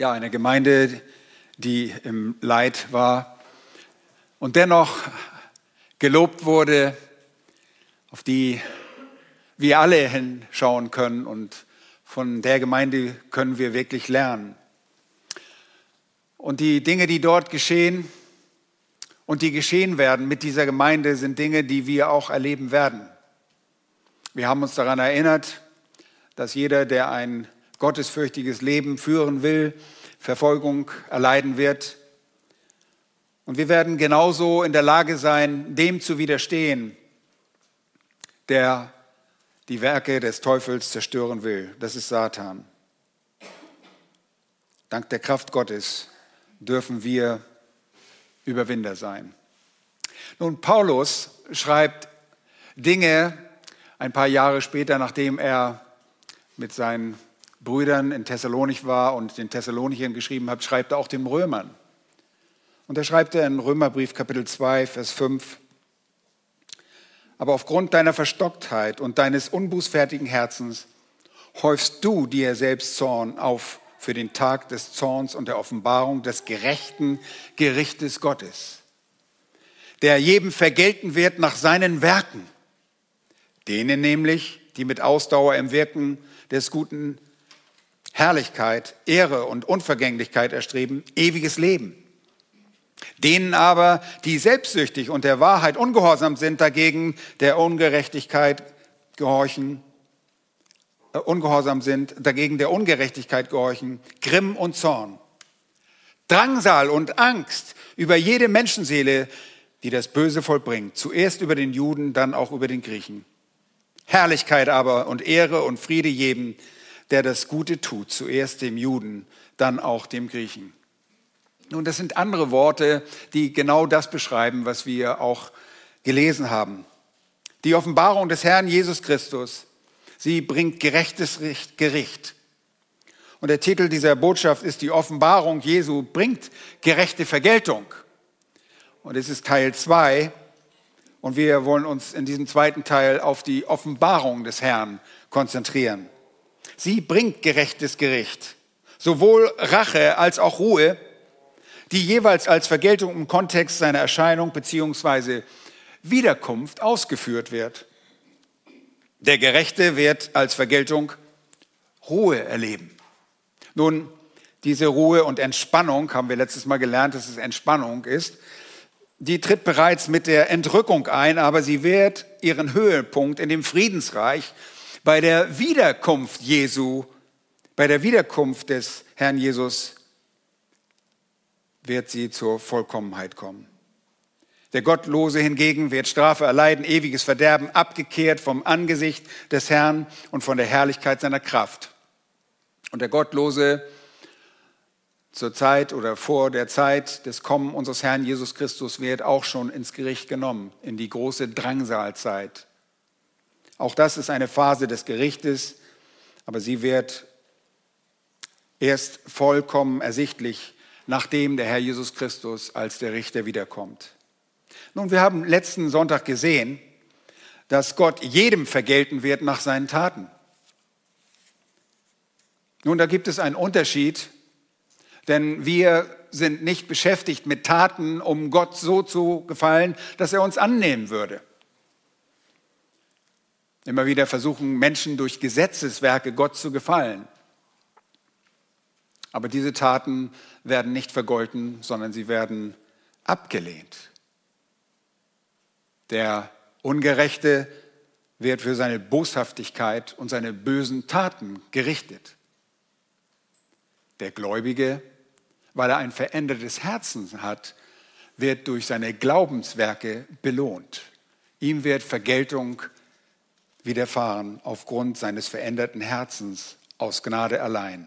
Ja, eine Gemeinde, die im Leid war und dennoch gelobt wurde, auf die wir alle hinschauen können und von der Gemeinde können wir wirklich lernen. Und die Dinge, die dort geschehen und die geschehen werden mit dieser Gemeinde, sind Dinge, die wir auch erleben werden. Wir haben uns daran erinnert, dass jeder, der ein gottesfürchtiges Leben führen will, Verfolgung erleiden wird. Und wir werden genauso in der Lage sein, dem zu widerstehen, der die Werke des Teufels zerstören will. Das ist Satan. Dank der Kraft Gottes dürfen wir Überwinder sein. Nun, Paulus schreibt Dinge ein paar Jahre später, nachdem er mit seinen Brüdern in Thessalonich war und den Thessalonichern geschrieben hat, schreibt er auch den Römern. Und er schreibt er in Römerbrief Kapitel 2, Vers 5, aber aufgrund deiner Verstocktheit und deines unbußfertigen Herzens häufst du dir selbst Zorn auf für den Tag des Zorns und der Offenbarung des gerechten Gerichtes Gottes, der jedem vergelten wird nach seinen Werken, denen nämlich, die mit Ausdauer im Wirken des Guten Herrlichkeit, Ehre und Unvergänglichkeit erstreben, ewiges Leben. Denen aber, die selbstsüchtig und der Wahrheit ungehorsam sind, dagegen der Ungerechtigkeit gehorchen, äh, ungehorsam sind, dagegen der Ungerechtigkeit gehorchen, Grimm und Zorn, Drangsal und Angst über jede Menschenseele, die das Böse vollbringt, zuerst über den Juden, dann auch über den Griechen. Herrlichkeit aber und Ehre und Friede jedem, der das Gute tut, zuerst dem Juden, dann auch dem Griechen. Nun, das sind andere Worte, die genau das beschreiben, was wir auch gelesen haben. Die Offenbarung des Herrn Jesus Christus, sie bringt gerechtes Gericht. Und der Titel dieser Botschaft ist die Offenbarung Jesu bringt gerechte Vergeltung. Und es ist Teil 2. Und wir wollen uns in diesem zweiten Teil auf die Offenbarung des Herrn konzentrieren. Sie bringt gerechtes Gericht, sowohl Rache als auch Ruhe die jeweils als Vergeltung im Kontext seiner Erscheinung bzw. Wiederkunft ausgeführt wird. Der Gerechte wird als Vergeltung Ruhe erleben. Nun, diese Ruhe und Entspannung, haben wir letztes Mal gelernt, dass es Entspannung ist, die tritt bereits mit der Entrückung ein, aber sie wird ihren Höhepunkt in dem Friedensreich bei der Wiederkunft Jesu, bei der Wiederkunft des Herrn Jesus wird sie zur Vollkommenheit kommen. Der Gottlose hingegen wird Strafe erleiden, ewiges Verderben, abgekehrt vom Angesicht des Herrn und von der Herrlichkeit seiner Kraft. Und der Gottlose zur Zeit oder vor der Zeit des Kommen unseres Herrn Jesus Christus wird auch schon ins Gericht genommen, in die große Drangsalzeit. Auch das ist eine Phase des Gerichtes, aber sie wird erst vollkommen ersichtlich nachdem der Herr Jesus Christus als der Richter wiederkommt. Nun, wir haben letzten Sonntag gesehen, dass Gott jedem vergelten wird nach seinen Taten. Nun, da gibt es einen Unterschied, denn wir sind nicht beschäftigt mit Taten, um Gott so zu gefallen, dass er uns annehmen würde. Immer wieder versuchen Menschen durch Gesetzeswerke Gott zu gefallen. Aber diese Taten werden nicht vergolten, sondern sie werden abgelehnt. Der Ungerechte wird für seine Boshaftigkeit und seine bösen Taten gerichtet. Der Gläubige, weil er ein verändertes Herzen hat, wird durch seine Glaubenswerke belohnt. Ihm wird Vergeltung widerfahren aufgrund seines veränderten Herzens aus Gnade allein.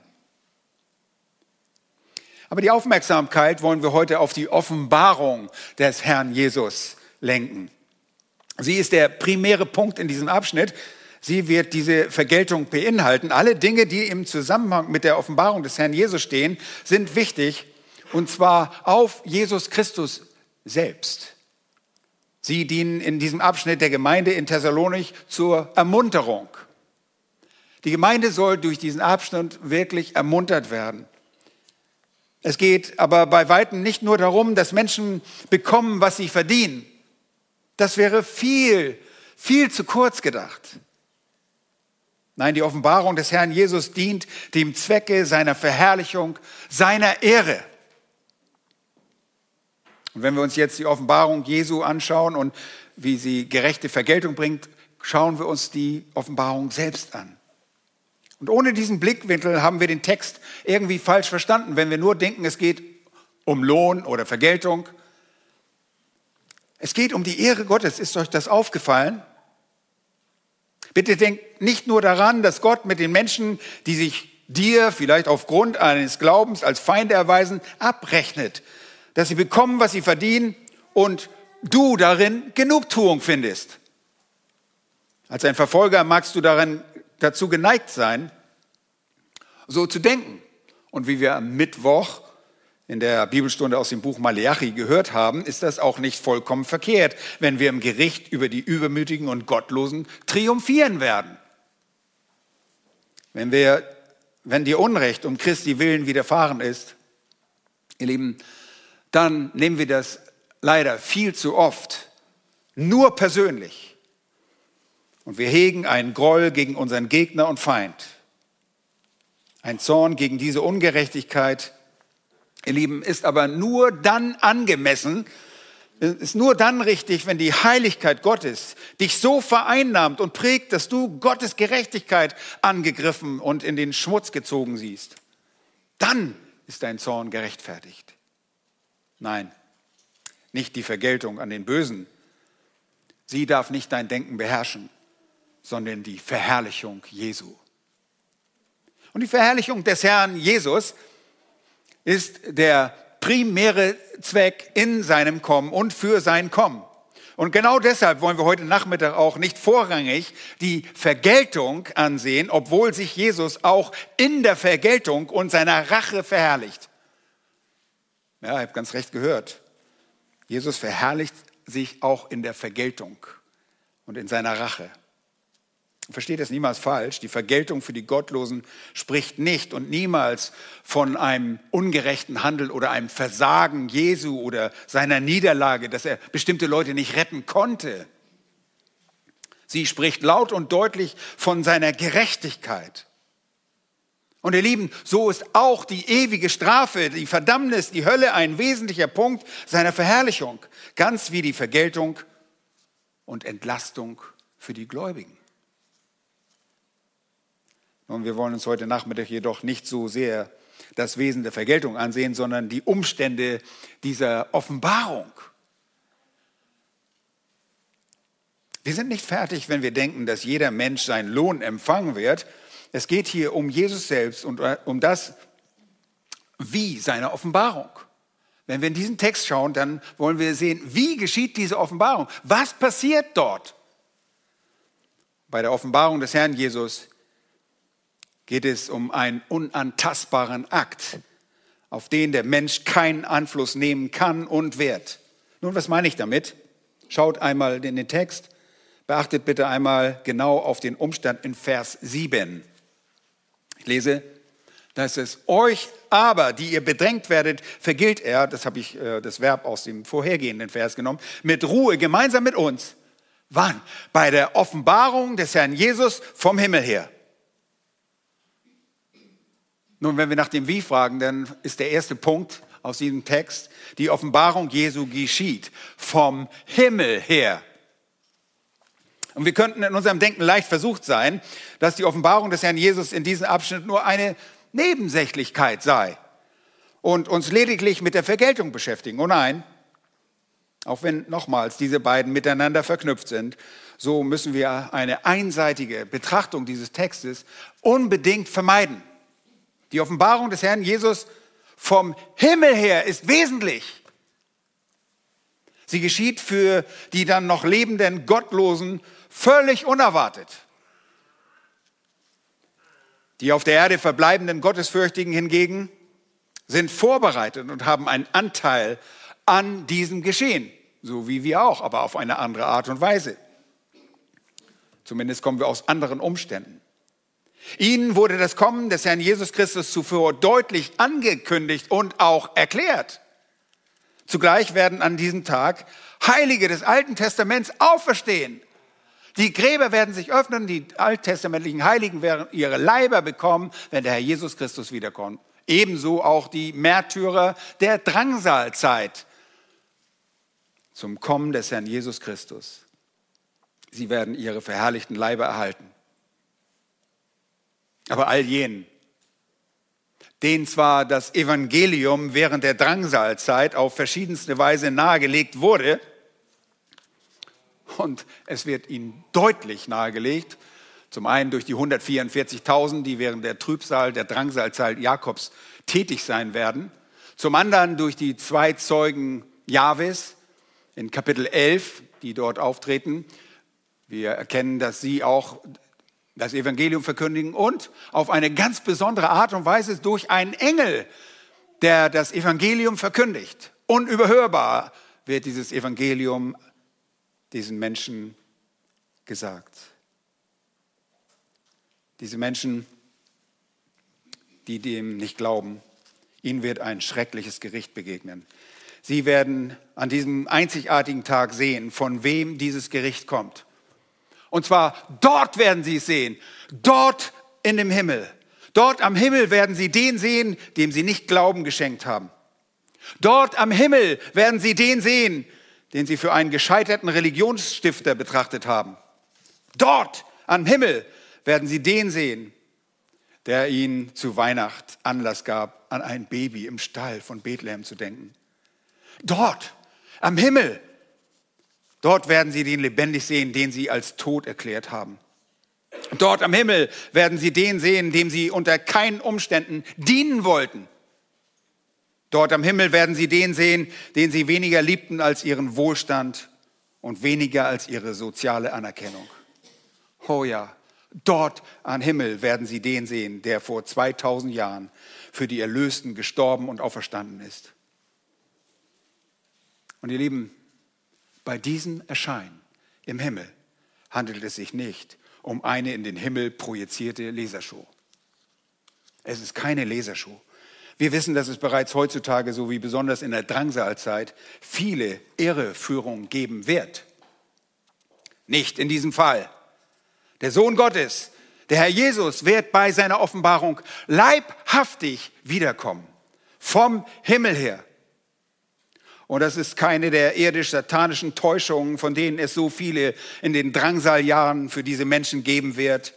Aber die Aufmerksamkeit wollen wir heute auf die Offenbarung des Herrn Jesus lenken. Sie ist der primäre Punkt in diesem Abschnitt. Sie wird diese Vergeltung beinhalten. Alle Dinge, die im Zusammenhang mit der Offenbarung des Herrn Jesus stehen, sind wichtig und zwar auf Jesus Christus selbst. Sie dienen in diesem Abschnitt der Gemeinde in Thessalonich zur Ermunterung. Die Gemeinde soll durch diesen Abschnitt wirklich ermuntert werden. Es geht aber bei weitem nicht nur darum, dass Menschen bekommen, was sie verdienen. Das wäre viel, viel zu kurz gedacht. Nein, die Offenbarung des Herrn Jesus dient dem Zwecke seiner Verherrlichung, seiner Ehre. Und wenn wir uns jetzt die Offenbarung Jesu anschauen und wie sie gerechte Vergeltung bringt, schauen wir uns die Offenbarung selbst an. Und ohne diesen Blickwinkel haben wir den Text irgendwie falsch verstanden, wenn wir nur denken, es geht um Lohn oder Vergeltung. Es geht um die Ehre Gottes. Ist euch das aufgefallen? Bitte denkt nicht nur daran, dass Gott mit den Menschen, die sich dir vielleicht aufgrund eines Glaubens als Feinde erweisen, abrechnet, dass sie bekommen, was sie verdienen und du darin Genugtuung findest. Als ein Verfolger magst du darin dazu geneigt sein, so zu denken. Und wie wir am Mittwoch in der Bibelstunde aus dem Buch Maleachi gehört haben, ist das auch nicht vollkommen verkehrt, wenn wir im Gericht über die Übermütigen und Gottlosen triumphieren werden. Wenn, wir, wenn dir Unrecht um Christi willen widerfahren ist, ihr Lieben, dann nehmen wir das leider viel zu oft nur persönlich. Und wir hegen einen Groll gegen unseren Gegner und Feind. Ein Zorn gegen diese Ungerechtigkeit, ihr Lieben, ist aber nur dann angemessen, ist nur dann richtig, wenn die Heiligkeit Gottes dich so vereinnahmt und prägt, dass du Gottes Gerechtigkeit angegriffen und in den Schmutz gezogen siehst. Dann ist dein Zorn gerechtfertigt. Nein, nicht die Vergeltung an den Bösen. Sie darf nicht dein Denken beherrschen, sondern die Verherrlichung Jesu. Und die Verherrlichung des Herrn Jesus ist der primäre Zweck in seinem Kommen und für sein Kommen. Und genau deshalb wollen wir heute Nachmittag auch nicht vorrangig die Vergeltung ansehen, obwohl sich Jesus auch in der Vergeltung und seiner Rache verherrlicht. Ja, ich habe ganz recht gehört. Jesus verherrlicht sich auch in der Vergeltung und in seiner Rache. Versteht es niemals falsch. Die Vergeltung für die Gottlosen spricht nicht und niemals von einem ungerechten Handel oder einem Versagen Jesu oder seiner Niederlage, dass er bestimmte Leute nicht retten konnte. Sie spricht laut und deutlich von seiner Gerechtigkeit. Und ihr Lieben, so ist auch die ewige Strafe, die Verdammnis, die Hölle ein wesentlicher Punkt seiner Verherrlichung, ganz wie die Vergeltung und Entlastung für die Gläubigen. Und wir wollen uns heute Nachmittag jedoch nicht so sehr das Wesen der Vergeltung ansehen, sondern die Umstände dieser Offenbarung. Wir sind nicht fertig, wenn wir denken, dass jeder Mensch seinen Lohn empfangen wird, es geht hier um Jesus selbst und äh, um das Wie seiner Offenbarung. Wenn wir in diesen Text schauen, dann wollen wir sehen, wie geschieht diese Offenbarung? Was passiert dort? Bei der Offenbarung des Herrn Jesus geht es um einen unantastbaren Akt, auf den der Mensch keinen Einfluss nehmen kann und wird. Nun, was meine ich damit? Schaut einmal in den Text. Beachtet bitte einmal genau auf den Umstand in Vers 7. Ich lese, dass es euch aber, die ihr bedrängt werdet, vergilt er, das habe ich äh, das Verb aus dem vorhergehenden Vers genommen, mit Ruhe gemeinsam mit uns. Wann? Bei der Offenbarung des Herrn Jesus vom Himmel her. Nun, wenn wir nach dem Wie fragen, dann ist der erste Punkt aus diesem Text, die Offenbarung Jesu geschieht vom Himmel her. Und wir könnten in unserem Denken leicht versucht sein, dass die Offenbarung des Herrn Jesus in diesem Abschnitt nur eine Nebensächlichkeit sei und uns lediglich mit der Vergeltung beschäftigen. Oh nein, auch wenn nochmals diese beiden miteinander verknüpft sind, so müssen wir eine einseitige Betrachtung dieses Textes unbedingt vermeiden. Die Offenbarung des Herrn Jesus vom Himmel her ist wesentlich. Sie geschieht für die dann noch lebenden Gottlosen Völlig unerwartet. Die auf der Erde verbleibenden Gottesfürchtigen hingegen sind vorbereitet und haben einen Anteil an diesem Geschehen, so wie wir auch, aber auf eine andere Art und Weise. Zumindest kommen wir aus anderen Umständen. Ihnen wurde das Kommen des Herrn Jesus Christus zuvor deutlich angekündigt und auch erklärt. Zugleich werden an diesem Tag Heilige des Alten Testaments auferstehen. Die Gräber werden sich öffnen, die alttestamentlichen Heiligen werden ihre Leiber bekommen, wenn der Herr Jesus Christus wiederkommt. Ebenso auch die Märtyrer der Drangsalzeit zum Kommen des Herrn Jesus Christus. Sie werden ihre verherrlichten Leiber erhalten. Aber all jenen, denen zwar das Evangelium während der Drangsalzeit auf verschiedenste Weise nahegelegt wurde, und es wird ihnen deutlich nahegelegt, zum einen durch die 144.000, die während der Trübsal, der Drangsalzeit Jakobs tätig sein werden, zum anderen durch die zwei Zeugen Jahwes in Kapitel 11, die dort auftreten. Wir erkennen, dass sie auch das Evangelium verkündigen und auf eine ganz besondere Art und Weise durch einen Engel, der das Evangelium verkündigt. Unüberhörbar wird dieses Evangelium diesen Menschen gesagt. Diese Menschen, die dem nicht glauben, ihnen wird ein schreckliches Gericht begegnen. Sie werden an diesem einzigartigen Tag sehen, von wem dieses Gericht kommt. Und zwar dort werden sie es sehen, dort in dem Himmel. Dort am Himmel werden sie den sehen, dem sie nicht Glauben geschenkt haben. Dort am Himmel werden sie den sehen, den sie für einen gescheiterten Religionsstifter betrachtet haben. Dort am Himmel werden sie den sehen, der ihnen zu Weihnacht Anlass gab, an ein Baby im Stall von Bethlehem zu denken. Dort am Himmel Dort werden sie den lebendig sehen, den sie als tot erklärt haben. Dort am Himmel werden sie den sehen, dem sie unter keinen Umständen dienen wollten. Dort am Himmel werden sie den sehen, den sie weniger liebten als ihren Wohlstand und weniger als ihre soziale Anerkennung. Oh ja, dort am Himmel werden sie den sehen, der vor 2000 Jahren für die Erlösten gestorben und auferstanden ist. Und ihr Lieben, bei diesem Erscheinen im Himmel handelt es sich nicht um eine in den Himmel projizierte Lasershow. Es ist keine Lasershow. Wir wissen, dass es bereits heutzutage, so wie besonders in der Drangsalzeit, viele Irreführungen geben wird. Nicht in diesem Fall. Der Sohn Gottes, der Herr Jesus, wird bei seiner Offenbarung leibhaftig wiederkommen. Vom Himmel her. Und das ist keine der irdisch-satanischen Täuschungen, von denen es so viele in den Drangsaljahren für diese Menschen geben wird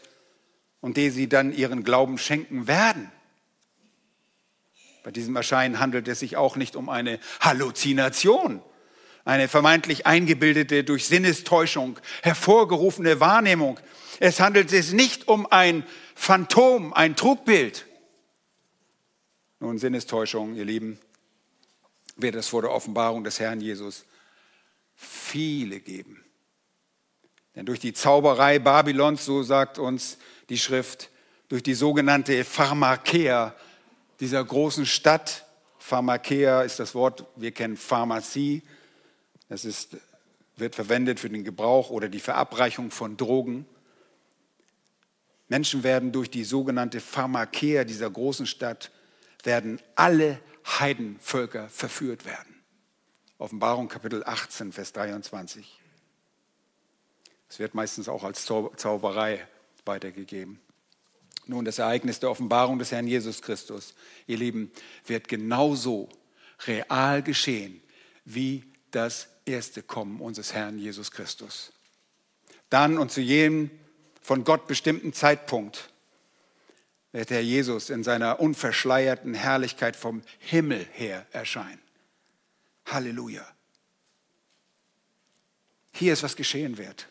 und die sie dann ihren Glauben schenken werden. Bei diesem Erscheinen handelt es sich auch nicht um eine Halluzination, eine vermeintlich eingebildete, durch Sinnestäuschung hervorgerufene Wahrnehmung. Es handelt sich nicht um ein Phantom, ein Trugbild. Nun, Sinnestäuschung, ihr Lieben, wird es vor der Offenbarung des Herrn Jesus viele geben. Denn durch die Zauberei Babylons, so sagt uns die Schrift, durch die sogenannte Pharmakeia dieser großen Stadt, Pharmakeia ist das Wort, wir kennen Pharmazie, das ist, wird verwendet für den Gebrauch oder die Verabreichung von Drogen. Menschen werden durch die sogenannte Pharmakeia dieser großen Stadt, werden alle Heidenvölker verführt werden. Offenbarung Kapitel 18, Vers 23. Es wird meistens auch als Zauberei weitergegeben. Nun, das Ereignis der Offenbarung des Herrn Jesus Christus, ihr Lieben, wird genauso real geschehen wie das erste Kommen unseres Herrn Jesus Christus. Dann und zu jedem von Gott bestimmten Zeitpunkt wird der Jesus in seiner unverschleierten Herrlichkeit vom Himmel her erscheinen. Halleluja. Hier ist, was geschehen wird.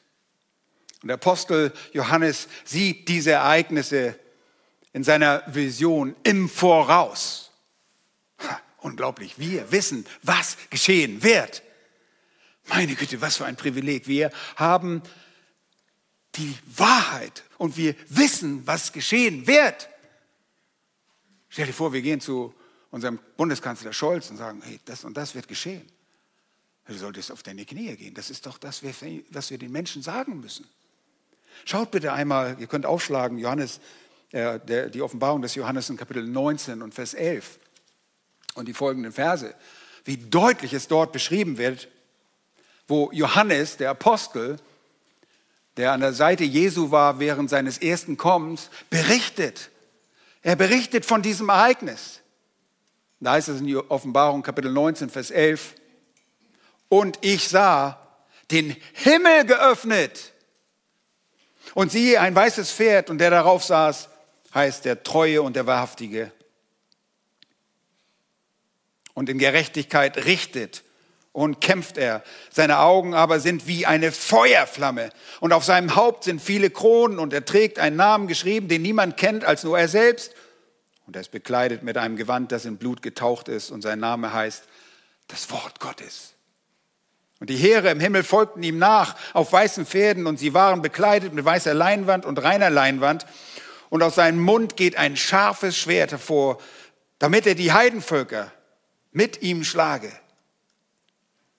Und der Apostel Johannes sieht diese Ereignisse in seiner Vision im Voraus. Unglaublich. Wir wissen, was geschehen wird. Meine Güte, was für ein Privileg. Wir haben die Wahrheit und wir wissen, was geschehen wird. Stell dir vor, wir gehen zu unserem Bundeskanzler Scholz und sagen, hey, das und das wird geschehen. Du solltest auf deine Knie gehen. Das ist doch das, was wir den Menschen sagen müssen. Schaut bitte einmal, ihr könnt aufschlagen, Johannes äh, der, die Offenbarung des Johannes in Kapitel 19 und Vers 11 und die folgenden Verse, wie deutlich es dort beschrieben wird, wo Johannes, der Apostel, der an der Seite Jesu war während seines ersten Kommens, berichtet. Er berichtet von diesem Ereignis. Da heißt es in Offenbarung Kapitel 19, Vers 11, und ich sah den Himmel geöffnet. Und siehe, ein weißes Pferd, und der darauf saß, heißt der Treue und der Wahrhaftige. Und in Gerechtigkeit richtet und kämpft er. Seine Augen aber sind wie eine Feuerflamme. Und auf seinem Haupt sind viele Kronen und er trägt einen Namen geschrieben, den niemand kennt als nur er selbst. Und er ist bekleidet mit einem Gewand, das in Blut getaucht ist. Und sein Name heißt das Wort Gottes. Und die Heere im Himmel folgten ihm nach auf weißen Pferden und sie waren bekleidet mit weißer Leinwand und reiner Leinwand. Und aus seinem Mund geht ein scharfes Schwert hervor, damit er die Heidenvölker mit ihm schlage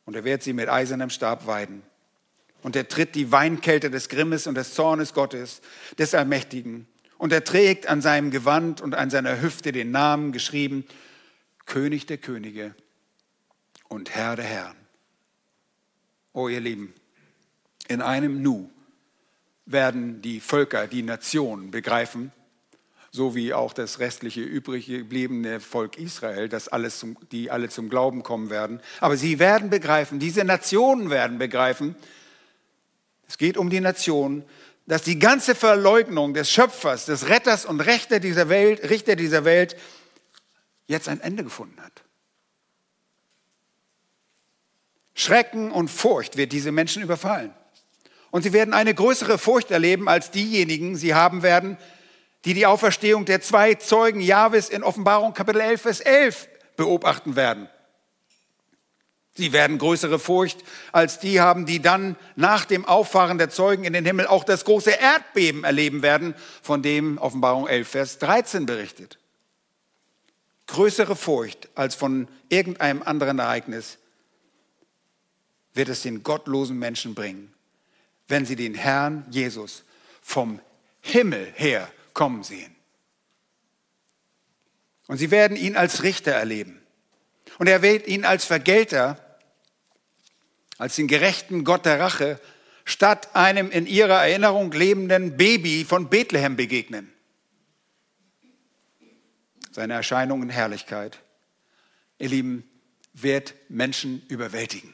und er wird sie mit eisernem Stab weiden. Und er tritt die Weinkälte des Grimmes und des Zornes Gottes, des Allmächtigen. Und er trägt an seinem Gewand und an seiner Hüfte den Namen geschrieben, König der Könige und Herr der Herren. Oh ihr Lieben, in einem Nu werden die Völker, die Nationen begreifen, so wie auch das restliche übrig gebliebene Volk Israel, das alles zum, die alle zum Glauben kommen werden. Aber sie werden begreifen, diese Nationen werden begreifen, es geht um die Nationen, dass die ganze Verleugnung des Schöpfers, des Retters und Richter dieser Welt, Richter dieser Welt jetzt ein Ende gefunden hat. Schrecken und Furcht wird diese Menschen überfallen. Und sie werden eine größere Furcht erleben als diejenigen sie haben werden, die die Auferstehung der zwei Zeugen Jahwes in Offenbarung Kapitel 11, Vers 11 beobachten werden. Sie werden größere Furcht als die haben, die dann nach dem Auffahren der Zeugen in den Himmel auch das große Erdbeben erleben werden, von dem Offenbarung 11, Vers 13 berichtet. Größere Furcht als von irgendeinem anderen Ereignis wird es den gottlosen Menschen bringen, wenn sie den Herrn Jesus vom Himmel her kommen sehen. Und sie werden ihn als Richter erleben. Und er wird ihn als Vergelter, als den gerechten Gott der Rache, statt einem in ihrer Erinnerung lebenden Baby von Bethlehem begegnen. Seine Erscheinung in Herrlichkeit, ihr Lieben, wird Menschen überwältigen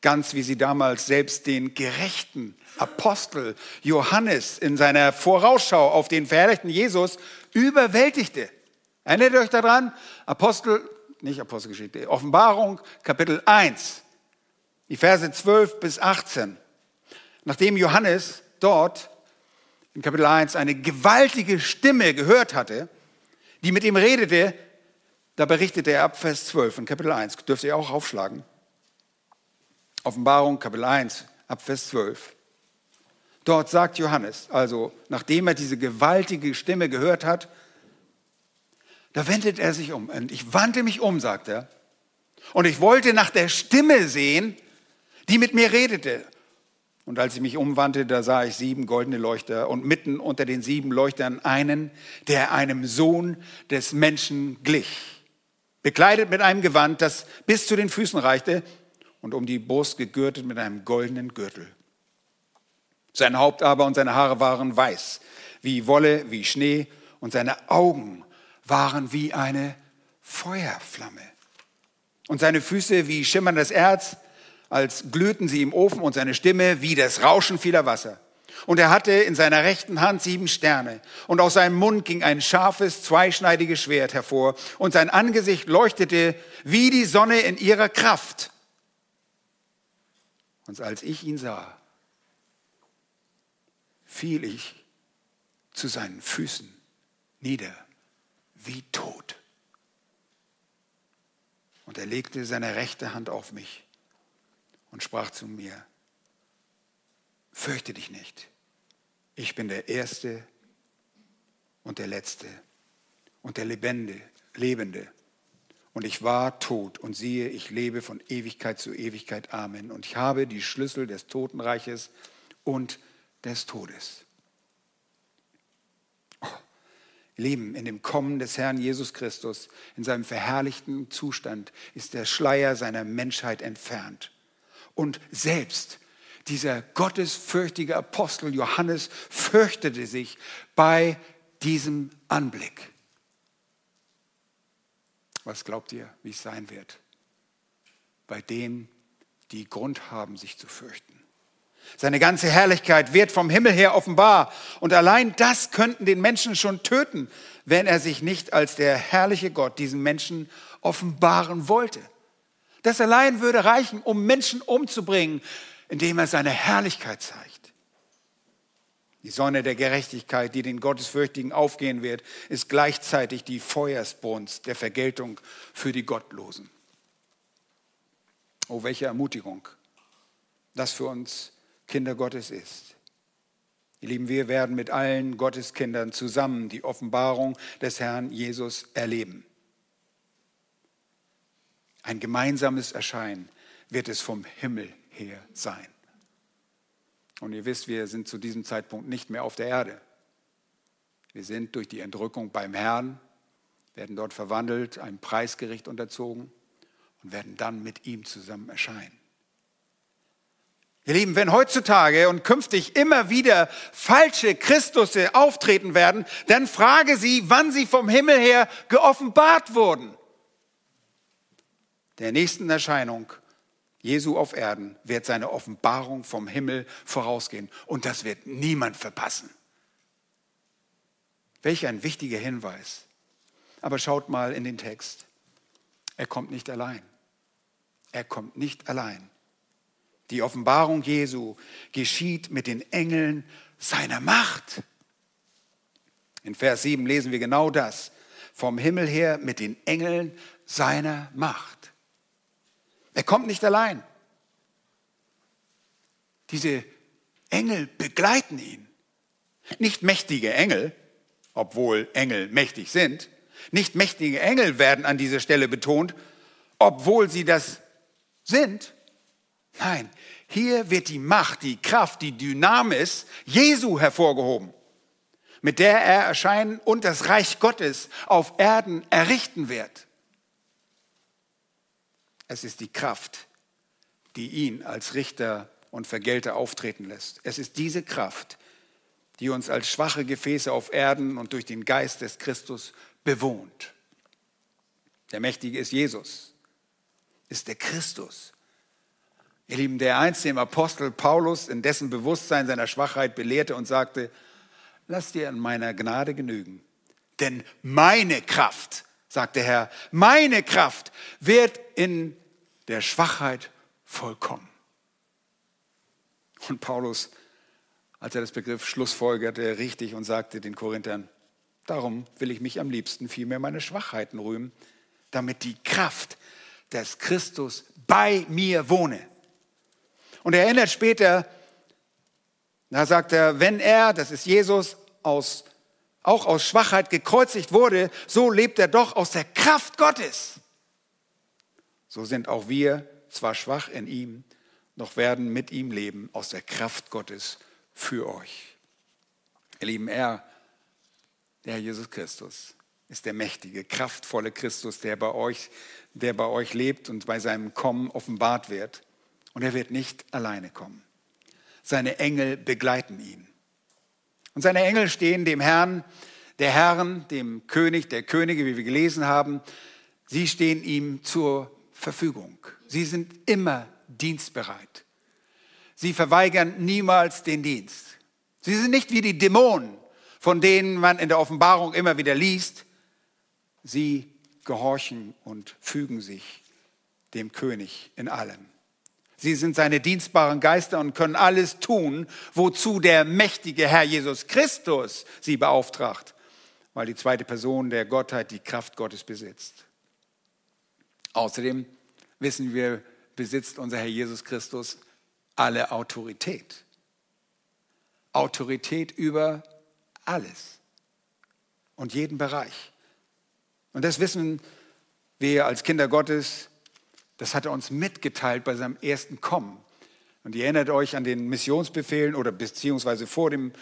ganz wie sie damals selbst den gerechten Apostel Johannes in seiner Vorausschau auf den verherrlichten Jesus überwältigte. Erinnert ihr euch daran? Apostel, nicht Apostelgeschichte, Offenbarung, Kapitel 1, die Verse 12 bis 18. Nachdem Johannes dort in Kapitel 1 eine gewaltige Stimme gehört hatte, die mit ihm redete, da berichtete er ab Vers 12 in Kapitel 1. Dürft ihr auch aufschlagen. Offenbarung Kapitel 1 ab Vers 12. Dort sagt Johannes, also nachdem er diese gewaltige Stimme gehört hat, da wendet er sich um. Und ich wandte mich um, sagt er. Und ich wollte nach der Stimme sehen, die mit mir redete. Und als ich mich umwandte, da sah ich sieben goldene Leuchter und mitten unter den sieben Leuchtern einen, der einem Sohn des Menschen glich. Bekleidet mit einem Gewand, das bis zu den Füßen reichte und um die Brust gegürtet mit einem goldenen Gürtel. Sein Haupt aber und seine Haare waren weiß, wie Wolle, wie Schnee, und seine Augen waren wie eine Feuerflamme. Und seine Füße wie schimmerndes Erz, als glühten sie im Ofen, und seine Stimme wie das Rauschen vieler Wasser. Und er hatte in seiner rechten Hand sieben Sterne, und aus seinem Mund ging ein scharfes, zweischneidiges Schwert hervor, und sein Angesicht leuchtete wie die Sonne in ihrer Kraft. Und als ich ihn sah, fiel ich zu seinen Füßen nieder wie tot. Und er legte seine rechte Hand auf mich und sprach zu mir, fürchte dich nicht, ich bin der Erste und der Letzte und der Lebende, Lebende. Und ich war tot und siehe, ich lebe von Ewigkeit zu Ewigkeit. Amen. Und ich habe die Schlüssel des Totenreiches und des Todes. Oh, Lieben, in dem Kommen des Herrn Jesus Christus, in seinem verherrlichten Zustand, ist der Schleier seiner Menschheit entfernt. Und selbst dieser gottesfürchtige Apostel Johannes fürchtete sich bei diesem Anblick. Was glaubt ihr, wie es sein wird? Bei denen, die Grund haben, sich zu fürchten. Seine ganze Herrlichkeit wird vom Himmel her offenbar. Und allein das könnten den Menschen schon töten, wenn er sich nicht als der herrliche Gott diesen Menschen offenbaren wollte. Das allein würde reichen, um Menschen umzubringen, indem er seine Herrlichkeit zeigt. Die Sonne der Gerechtigkeit, die den Gottesfürchtigen aufgehen wird, ist gleichzeitig die Feuersbrunst der Vergeltung für die Gottlosen. Oh, welche Ermutigung das für uns Kinder Gottes ist. Ihr Lieben, wir werden mit allen Gotteskindern zusammen die Offenbarung des Herrn Jesus erleben. Ein gemeinsames Erscheinen wird es vom Himmel her sein. Und ihr wisst, wir sind zu diesem Zeitpunkt nicht mehr auf der Erde. Wir sind durch die Entrückung beim Herrn, werden dort verwandelt, einem Preisgericht unterzogen und werden dann mit ihm zusammen erscheinen. Ihr Lieben, wenn heutzutage und künftig immer wieder falsche Christusse auftreten werden, dann frage sie, wann sie vom Himmel her geoffenbart wurden. Der nächsten Erscheinung Jesu auf Erden wird seine Offenbarung vom Himmel vorausgehen und das wird niemand verpassen. Welch ein wichtiger Hinweis. Aber schaut mal in den Text. Er kommt nicht allein. Er kommt nicht allein. Die Offenbarung Jesu geschieht mit den Engeln seiner Macht. In Vers 7 lesen wir genau das. Vom Himmel her mit den Engeln seiner Macht. Er kommt nicht allein. Diese Engel begleiten ihn. Nicht mächtige Engel, obwohl Engel mächtig sind. Nicht mächtige Engel werden an dieser Stelle betont, obwohl sie das sind. Nein, hier wird die Macht, die Kraft, die Dynamis Jesu hervorgehoben, mit der er erscheinen und das Reich Gottes auf Erden errichten wird. Es ist die Kraft, die ihn als Richter und Vergelter auftreten lässt. Es ist diese Kraft, die uns als schwache Gefäße auf Erden und durch den Geist des Christus bewohnt. Der Mächtige ist Jesus, ist der Christus, Ihr Lieben, der einst dem Apostel Paulus in dessen Bewusstsein seiner Schwachheit belehrte und sagte, lass dir an meiner Gnade genügen. Denn meine Kraft, sagt der Herr, meine Kraft wird in der Schwachheit vollkommen. Und Paulus, als er das Begriff schlussfolgerte, richtig und sagte den Korinthern, darum will ich mich am liebsten vielmehr meine Schwachheiten rühmen, damit die Kraft des Christus bei mir wohne. Und er erinnert später, da sagt er, wenn er, das ist Jesus, aus, auch aus Schwachheit gekreuzigt wurde, so lebt er doch aus der Kraft Gottes. So sind auch wir zwar schwach in ihm, doch werden mit ihm leben aus der Kraft Gottes für euch. Ihr Lieben, er, der Herr Jesus Christus, ist der mächtige, kraftvolle Christus, der bei euch, der bei euch lebt und bei seinem Kommen offenbart wird. Und er wird nicht alleine kommen. Seine Engel begleiten ihn. Und seine Engel stehen dem Herrn, der Herren, dem König, der Könige, wie wir gelesen haben, sie stehen ihm zur Verfügung. Sie sind immer dienstbereit. Sie verweigern niemals den Dienst. Sie sind nicht wie die Dämonen, von denen man in der Offenbarung immer wieder liest. Sie gehorchen und fügen sich dem König in allem. Sie sind seine dienstbaren Geister und können alles tun, wozu der mächtige Herr Jesus Christus sie beauftragt, weil die zweite Person der Gottheit die Kraft Gottes besitzt. Außerdem wissen wir, besitzt unser Herr Jesus Christus alle Autorität. Autorität über alles und jeden Bereich. Und das wissen wir als Kinder Gottes das hat er uns mitgeteilt bei seinem ersten Kommen. Und ihr erinnert euch an den Missionsbefehlen oder beziehungsweise vor dem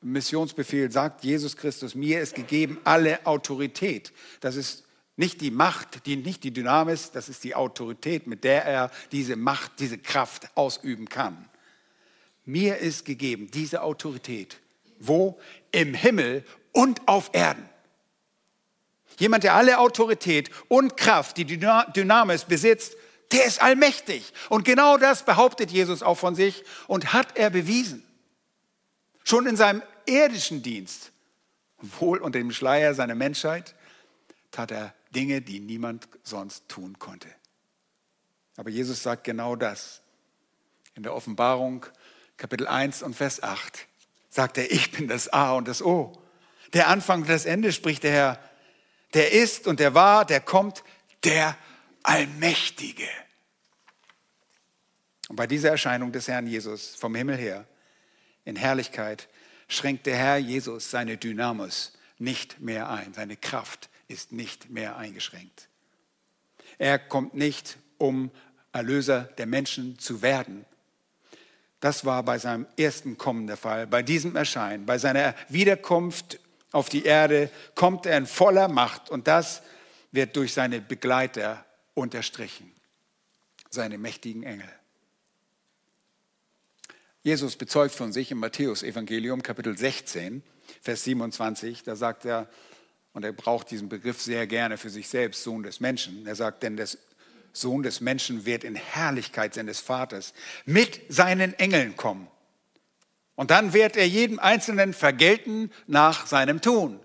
Missionsbefehl sagt Jesus Christus, mir ist gegeben alle Autorität. Das ist nicht die Macht, die, nicht die Dynamis, das ist die Autorität, mit der er diese Macht, diese Kraft ausüben kann. Mir ist gegeben diese Autorität. Wo? Im Himmel und auf Erden. Jemand, der alle Autorität und Kraft, die Dynamis besitzt, der ist allmächtig. Und genau das behauptet Jesus auch von sich und hat er bewiesen. Schon in seinem irdischen Dienst, wohl unter dem Schleier seiner Menschheit, tat er Dinge, die niemand sonst tun konnte. Aber Jesus sagt genau das. In der Offenbarung, Kapitel 1 und Vers 8, sagt er, ich bin das A und das O. Der Anfang und das Ende spricht der Herr. Der ist und der war, der kommt, der Allmächtige. Und bei dieser Erscheinung des Herrn Jesus vom Himmel her in Herrlichkeit schränkt der Herr Jesus seine Dynamos nicht mehr ein. Seine Kraft ist nicht mehr eingeschränkt. Er kommt nicht, um Erlöser der Menschen zu werden. Das war bei seinem ersten Kommen der Fall. Bei diesem Erscheinen, bei seiner Wiederkunft auf die Erde kommt er in voller Macht und das wird durch seine Begleiter unterstrichen, seine mächtigen Engel. Jesus bezeugt von sich im Matthäus-Evangelium, Kapitel 16, Vers 27. Da sagt er, und er braucht diesen Begriff sehr gerne für sich selbst, Sohn des Menschen. Er sagt, denn der Sohn des Menschen wird in Herrlichkeit seines Vaters mit seinen Engeln kommen. Und dann wird er jedem Einzelnen vergelten nach seinem Tun.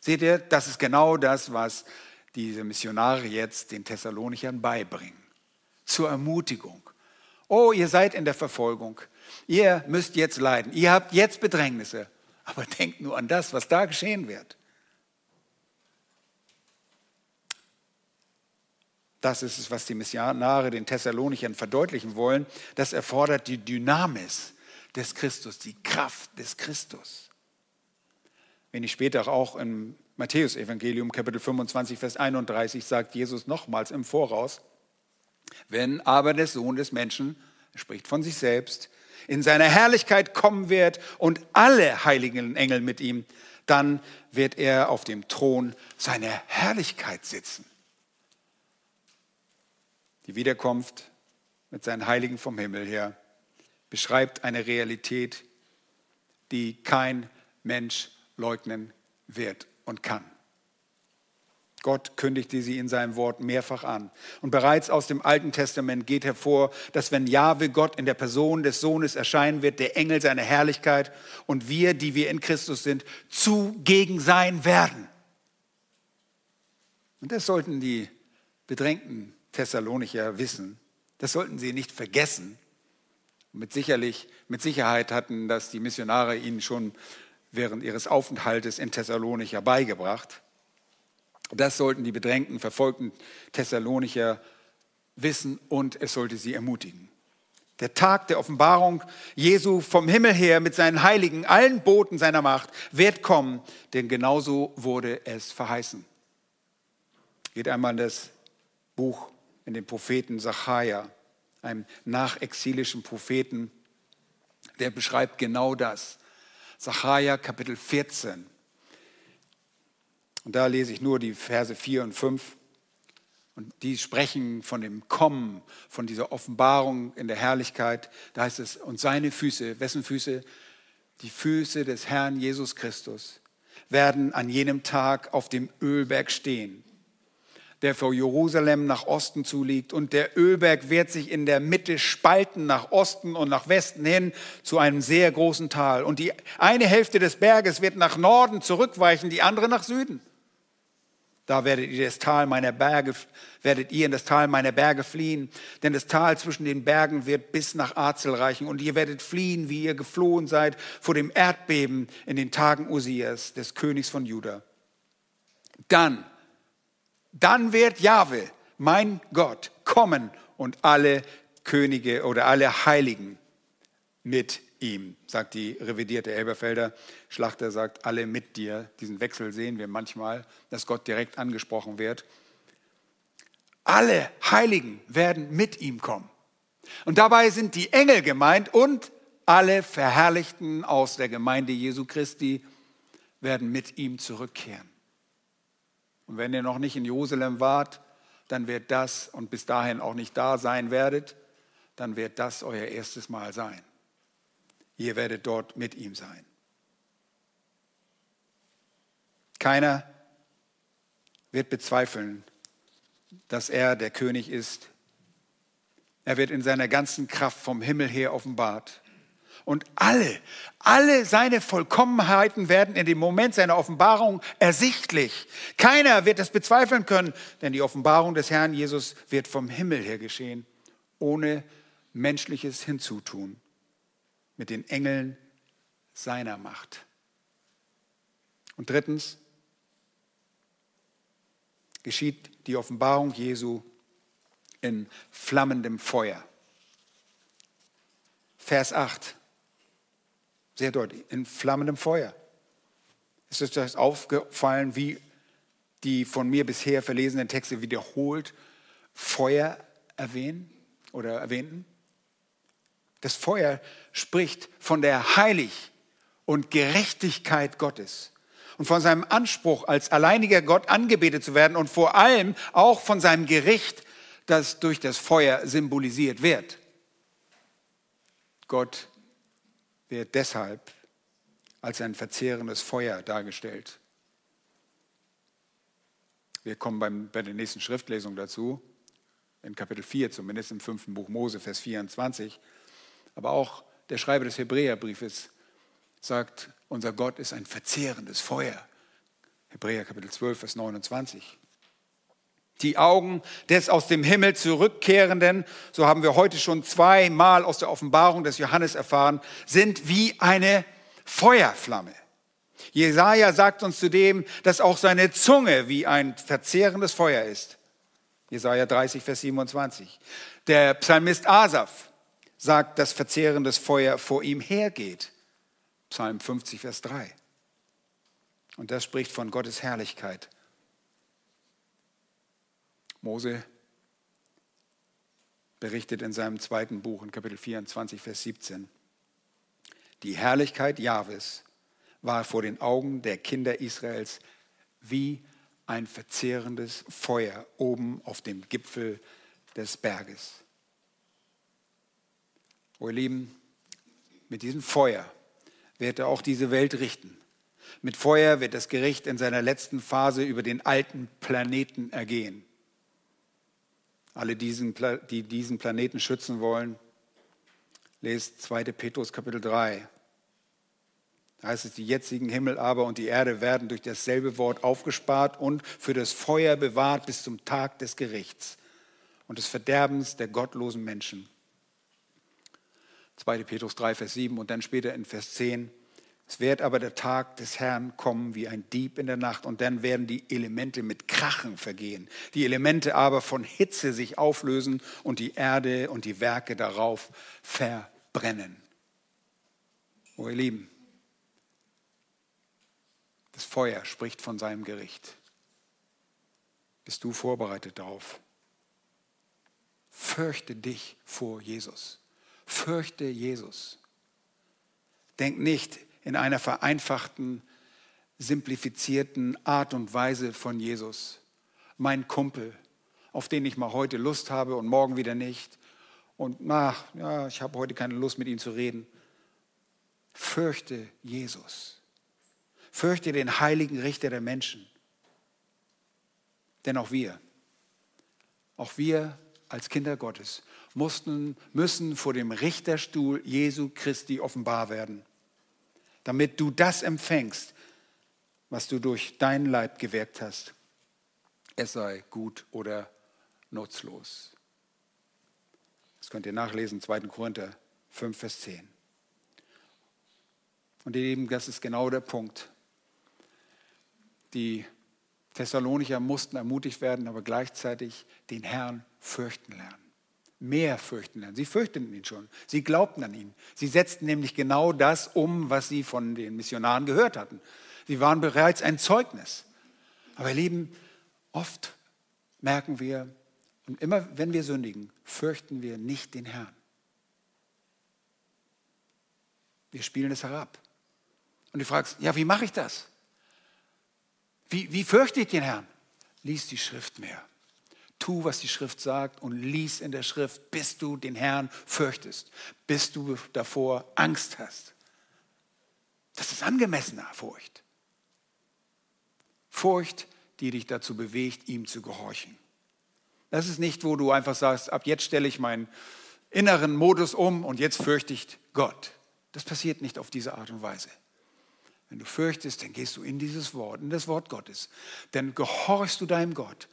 Seht ihr, das ist genau das, was diese Missionare jetzt den Thessalonichern beibringen. Zur Ermutigung. Oh, ihr seid in der Verfolgung. Ihr müsst jetzt leiden. Ihr habt jetzt Bedrängnisse. Aber denkt nur an das, was da geschehen wird. Das ist es, was die Missionare den Thessalonichern verdeutlichen wollen. Das erfordert die Dynamis des Christus, die Kraft des Christus. Wenn ich später auch im Matthäus-Evangelium, Kapitel 25, Vers 31, sagt Jesus nochmals im Voraus, wenn aber der Sohn des Menschen, er spricht von sich selbst, in seiner Herrlichkeit kommen wird und alle heiligen Engel mit ihm, dann wird er auf dem Thron seiner Herrlichkeit sitzen. Die Wiederkunft mit seinen Heiligen vom Himmel her beschreibt eine Realität, die kein Mensch leugnen wird und kann. Gott kündigte sie in seinem Wort mehrfach an. Und bereits aus dem Alten Testament geht hervor, dass wenn Jahwe Gott in der Person des Sohnes erscheinen wird, der Engel seiner Herrlichkeit und wir, die wir in Christus sind, zugegen sein werden. Und das sollten die bedrängten Thessalonicher wissen. Das sollten sie nicht vergessen. Mit, sicherlich, mit Sicherheit hatten das die Missionare ihnen schon während ihres Aufenthaltes in Thessalonicher beigebracht. Das sollten die bedrängten, verfolgten Thessalonicher wissen und es sollte sie ermutigen. Der Tag der Offenbarung Jesu vom Himmel her mit seinen Heiligen, allen Boten seiner Macht, wird kommen, denn genauso wurde es verheißen. Geht einmal in das Buch, in den Propheten Sacharja, einem nachexilischen Propheten, der beschreibt genau das. Sacharja Kapitel 14, und da lese ich nur die Verse 4 und 5. Und die sprechen von dem Kommen, von dieser Offenbarung in der Herrlichkeit. Da heißt es, und seine Füße, wessen Füße? Die Füße des Herrn Jesus Christus werden an jenem Tag auf dem Ölberg stehen, der vor Jerusalem nach Osten zuliegt. Und der Ölberg wird sich in der Mitte spalten nach Osten und nach Westen hin zu einem sehr großen Tal. Und die eine Hälfte des Berges wird nach Norden zurückweichen, die andere nach Süden. Da werdet ihr das Tal meiner Berge, werdet ihr in das Tal meiner Berge fliehen, denn das Tal zwischen den Bergen wird bis nach Azel reichen und ihr werdet fliehen, wie ihr geflohen seid vor dem Erdbeben in den Tagen Usias, des Königs von Juda. Dann, dann wird Jahwe, mein Gott, kommen und alle Könige oder alle Heiligen mit ihm, sagt die revidierte Elberfelder. Schlachter sagt, alle mit dir. Diesen Wechsel sehen wir manchmal, dass Gott direkt angesprochen wird. Alle Heiligen werden mit ihm kommen. Und dabei sind die Engel gemeint und alle Verherrlichten aus der Gemeinde Jesu Christi werden mit ihm zurückkehren. Und wenn ihr noch nicht in Jerusalem wart, dann wird das und bis dahin auch nicht da sein werdet, dann wird das euer erstes Mal sein. Ihr werdet dort mit ihm sein. Keiner wird bezweifeln, dass er der König ist. Er wird in seiner ganzen Kraft vom Himmel her offenbart. Und alle, alle seine Vollkommenheiten werden in dem Moment seiner Offenbarung ersichtlich. Keiner wird es bezweifeln können, denn die Offenbarung des Herrn Jesus wird vom Himmel her geschehen, ohne menschliches Hinzutun, mit den Engeln seiner Macht. Und drittens geschieht die Offenbarung Jesu in flammendem Feuer. Vers 8. Sehr deutlich, in flammendem Feuer. Ist euch das aufgefallen, wie die von mir bisher verlesenen Texte wiederholt Feuer erwähnen oder erwähnten? Das Feuer spricht von der Heilig und Gerechtigkeit Gottes und von seinem Anspruch, als alleiniger Gott angebetet zu werden und vor allem auch von seinem Gericht, das durch das Feuer symbolisiert wird. Gott wird deshalb als ein verzehrendes Feuer dargestellt. Wir kommen beim, bei der nächsten Schriftlesung dazu, in Kapitel 4, zumindest im fünften Buch Mose, Vers 24. Aber auch der Schreiber des Hebräerbriefes sagt, unser Gott ist ein verzehrendes Feuer. Hebräer Kapitel 12, Vers 29. Die Augen des aus dem Himmel zurückkehrenden, so haben wir heute schon zweimal aus der Offenbarung des Johannes erfahren, sind wie eine Feuerflamme. Jesaja sagt uns zudem, dass auch seine Zunge wie ein verzehrendes Feuer ist. Jesaja 30, Vers 27. Der Psalmist Asaph sagt, dass verzehrendes Feuer vor ihm hergeht. Psalm 50, Vers 3. Und das spricht von Gottes Herrlichkeit Mose berichtet in seinem zweiten Buch in Kapitel 24, Vers 17. Die Herrlichkeit Jahwes war vor den Augen der Kinder Israels wie ein verzehrendes Feuer oben auf dem Gipfel des Berges. Oh ihr Lieben, mit diesem Feuer wird er auch diese Welt richten. Mit Feuer wird das Gericht in seiner letzten Phase über den alten Planeten ergehen alle diesen, die diesen Planeten schützen wollen, lest 2. Petrus Kapitel 3. Da heißt es, die jetzigen Himmel aber und die Erde werden durch dasselbe Wort aufgespart und für das Feuer bewahrt bis zum Tag des Gerichts und des Verderbens der gottlosen Menschen. 2. Petrus 3, Vers 7 und dann später in Vers 10. Es wird aber der Tag des Herrn kommen wie ein Dieb in der Nacht und dann werden die Elemente mit Krachen vergehen. Die Elemente aber von Hitze sich auflösen und die Erde und die Werke darauf verbrennen. Oh ihr Lieben, das Feuer spricht von seinem Gericht. Bist du vorbereitet darauf? Fürchte dich vor Jesus. Fürchte Jesus. Denk nicht, in einer vereinfachten, simplifizierten Art und Weise von Jesus. Mein Kumpel, auf den ich mal heute Lust habe und morgen wieder nicht. Und na, ja, ich habe heute keine Lust mit ihm zu reden. Fürchte Jesus. Fürchte den heiligen Richter der Menschen. Denn auch wir, auch wir als Kinder Gottes mussten, müssen vor dem Richterstuhl Jesu Christi offenbar werden damit du das empfängst, was du durch deinen Leib gewirkt hast. Es sei gut oder nutzlos. Das könnt ihr nachlesen, 2. Korinther 5, Vers 10. Und ihr Lieben, das ist genau der Punkt. Die Thessalonicher mussten ermutigt werden, aber gleichzeitig den Herrn fürchten lernen mehr fürchten lernen. Sie fürchteten ihn schon. Sie glaubten an ihn. Sie setzten nämlich genau das um, was sie von den Missionaren gehört hatten. Sie waren bereits ein Zeugnis. Aber ihr Lieben, oft merken wir, und immer wenn wir sündigen, fürchten wir nicht den Herrn. Wir spielen es herab. Und du fragst, ja, wie mache ich das? Wie, wie fürchte ich den Herrn? Lies die Schrift mehr. Tu, was die Schrift sagt und lies in der Schrift, bis du den Herrn fürchtest, bis du davor Angst hast. Das ist angemessener Furcht. Furcht, die dich dazu bewegt, ihm zu gehorchen. Das ist nicht, wo du einfach sagst, ab jetzt stelle ich meinen inneren Modus um und jetzt fürchte ich Gott. Das passiert nicht auf diese Art und Weise. Wenn du fürchtest, dann gehst du in dieses Wort, in das Wort Gottes. Dann gehorchst du deinem Gott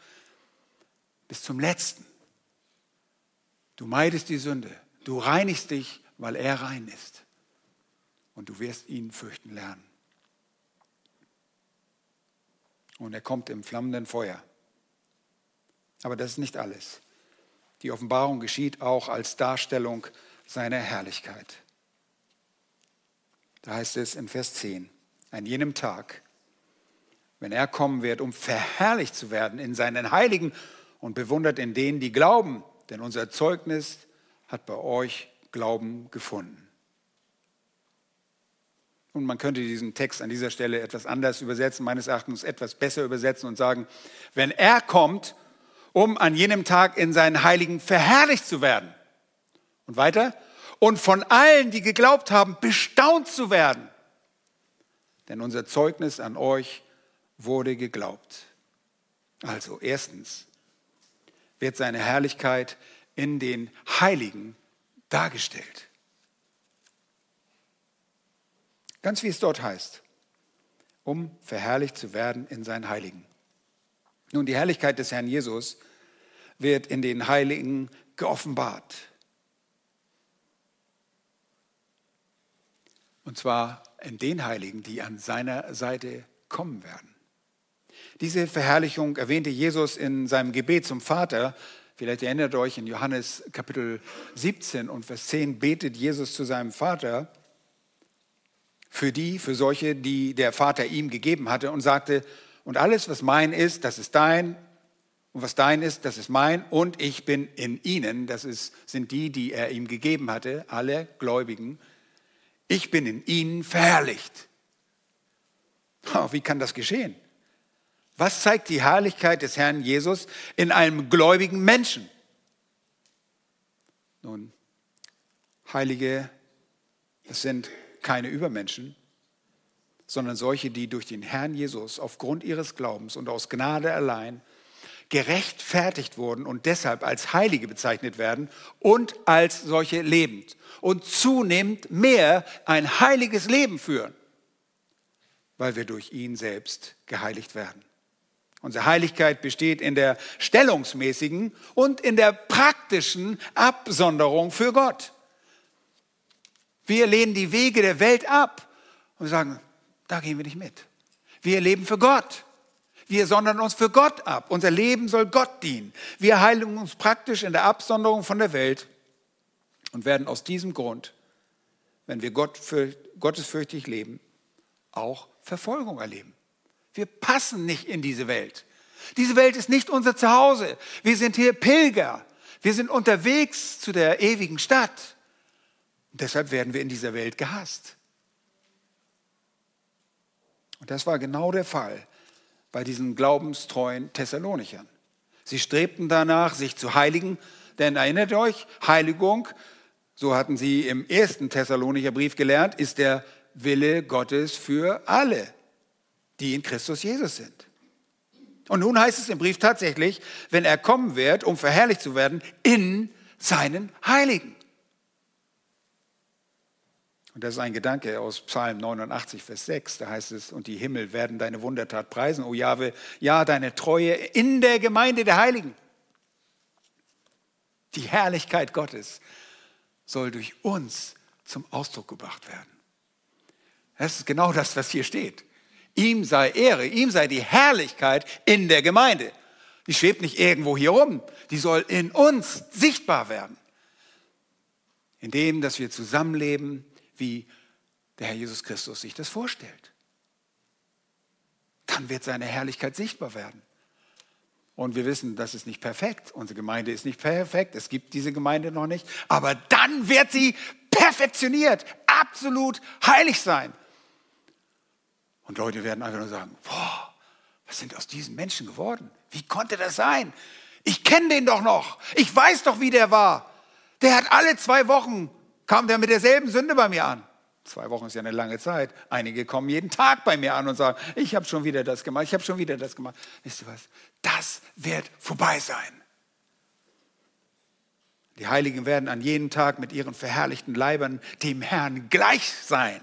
bis zum Letzten. Du meidest die Sünde. Du reinigst dich, weil er rein ist. Und du wirst ihn fürchten lernen. Und er kommt im flammenden Feuer. Aber das ist nicht alles. Die Offenbarung geschieht auch als Darstellung seiner Herrlichkeit. Da heißt es in Vers 10, an jenem Tag, wenn er kommen wird, um verherrlicht zu werden in seinen Heiligen und bewundert in denen, die glauben, denn unser Zeugnis hat bei euch Glauben gefunden. Und man könnte diesen Text an dieser Stelle etwas anders übersetzen, meines Erachtens etwas besser übersetzen und sagen, wenn er kommt, um an jenem Tag in seinen Heiligen verherrlicht zu werden. Und weiter, und von allen, die geglaubt haben, bestaunt zu werden. Denn unser Zeugnis an euch wurde geglaubt. Also erstens, wird seine Herrlichkeit in den Heiligen dargestellt. Ganz wie es dort heißt, um verherrlicht zu werden in seinen Heiligen. Nun, die Herrlichkeit des Herrn Jesus wird in den Heiligen geoffenbart. Und zwar in den Heiligen, die an seiner Seite kommen werden. Diese Verherrlichung erwähnte Jesus in seinem Gebet zum Vater. Vielleicht erinnert euch, in Johannes Kapitel 17 und Vers 10 betet Jesus zu seinem Vater für die, für solche, die der Vater ihm gegeben hatte und sagte, und alles, was mein ist, das ist dein, und was dein ist, das ist mein, und ich bin in ihnen, das ist, sind die, die er ihm gegeben hatte, alle Gläubigen. Ich bin in ihnen verherrlicht. Oh, wie kann das geschehen? Was zeigt die Herrlichkeit des Herrn Jesus in einem gläubigen Menschen? Nun, Heilige, es sind keine Übermenschen, sondern solche, die durch den Herrn Jesus aufgrund ihres Glaubens und aus Gnade allein gerechtfertigt wurden und deshalb als Heilige bezeichnet werden und als solche lebend und zunehmend mehr ein heiliges Leben führen, weil wir durch ihn selbst geheiligt werden. Unsere Heiligkeit besteht in der stellungsmäßigen und in der praktischen Absonderung für Gott. Wir lehnen die Wege der Welt ab und sagen, da gehen wir nicht mit. Wir leben für Gott. Wir sondern uns für Gott ab. Unser Leben soll Gott dienen. Wir heilen uns praktisch in der Absonderung von der Welt und werden aus diesem Grund, wenn wir Gott für, gottesfürchtig leben, auch Verfolgung erleben. Wir passen nicht in diese Welt. Diese Welt ist nicht unser Zuhause. Wir sind hier Pilger. Wir sind unterwegs zu der ewigen Stadt. Und deshalb werden wir in dieser Welt gehasst. Und das war genau der Fall bei diesen glaubenstreuen Thessalonichern. Sie strebten danach, sich zu heiligen, denn erinnert euch, Heiligung, so hatten sie im ersten Thessalonicher Brief gelernt, ist der Wille Gottes für alle die in Christus Jesus sind. Und nun heißt es im Brief tatsächlich, wenn er kommen wird, um verherrlicht zu werden, in seinen Heiligen. Und das ist ein Gedanke aus Psalm 89, Vers 6. Da heißt es, und die Himmel werden deine Wundertat preisen, o Jahwe, ja, deine Treue in der Gemeinde der Heiligen. Die Herrlichkeit Gottes soll durch uns zum Ausdruck gebracht werden. Das ist genau das, was hier steht. Ihm sei Ehre, ihm sei die Herrlichkeit in der Gemeinde. Die schwebt nicht irgendwo hier rum, die soll in uns sichtbar werden. Indem, dass wir zusammenleben, wie der Herr Jesus Christus sich das vorstellt. Dann wird seine Herrlichkeit sichtbar werden. Und wir wissen, das ist nicht perfekt. Unsere Gemeinde ist nicht perfekt. Es gibt diese Gemeinde noch nicht. Aber dann wird sie perfektioniert, absolut heilig sein. Und Leute werden einfach nur sagen, boah, was sind aus diesen Menschen geworden? Wie konnte das sein? Ich kenne den doch noch. Ich weiß doch, wie der war. Der hat alle zwei Wochen, kam der mit derselben Sünde bei mir an. Zwei Wochen ist ja eine lange Zeit. Einige kommen jeden Tag bei mir an und sagen, ich habe schon wieder das gemacht, ich habe schon wieder das gemacht. Wisst ihr was? Das wird vorbei sein. Die Heiligen werden an jenem Tag mit ihren verherrlichten Leibern dem Herrn gleich sein.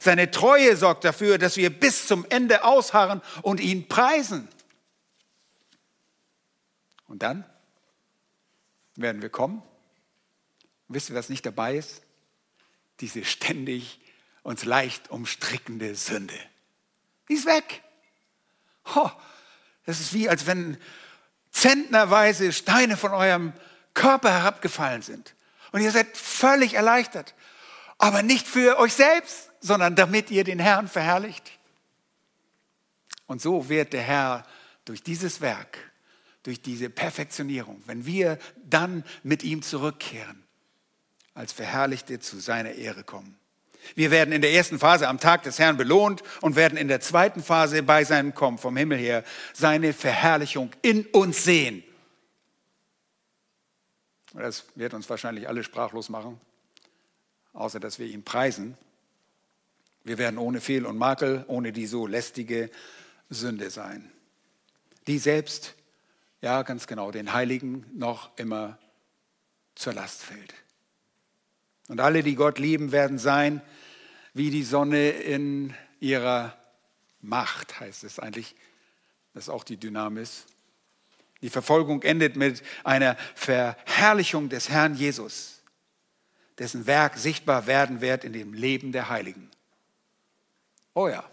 Seine Treue sorgt dafür, dass wir bis zum Ende ausharren und ihn preisen. Und dann werden wir kommen. Wisst ihr, was nicht dabei ist? Diese ständig uns leicht umstrickende Sünde. Die ist weg. Oh, das ist wie, als wenn zentnerweise Steine von eurem Körper herabgefallen sind. Und ihr seid völlig erleichtert. Aber nicht für euch selbst, sondern damit ihr den Herrn verherrlicht. Und so wird der Herr durch dieses Werk, durch diese Perfektionierung, wenn wir dann mit ihm zurückkehren, als Verherrlichte zu seiner Ehre kommen. Wir werden in der ersten Phase am Tag des Herrn belohnt und werden in der zweiten Phase bei seinem Kommen vom Himmel her seine Verherrlichung in uns sehen. Das wird uns wahrscheinlich alle sprachlos machen, außer dass wir ihn preisen. Wir werden ohne Fehl und Makel, ohne die so lästige Sünde sein, die selbst, ja ganz genau, den Heiligen noch immer zur Last fällt. Und alle, die Gott lieben, werden sein wie die Sonne in ihrer Macht, heißt es eigentlich. Das ist auch die Dynamis. Die Verfolgung endet mit einer Verherrlichung des Herrn Jesus, dessen Werk sichtbar werden wird in dem Leben der Heiligen. Oh ja,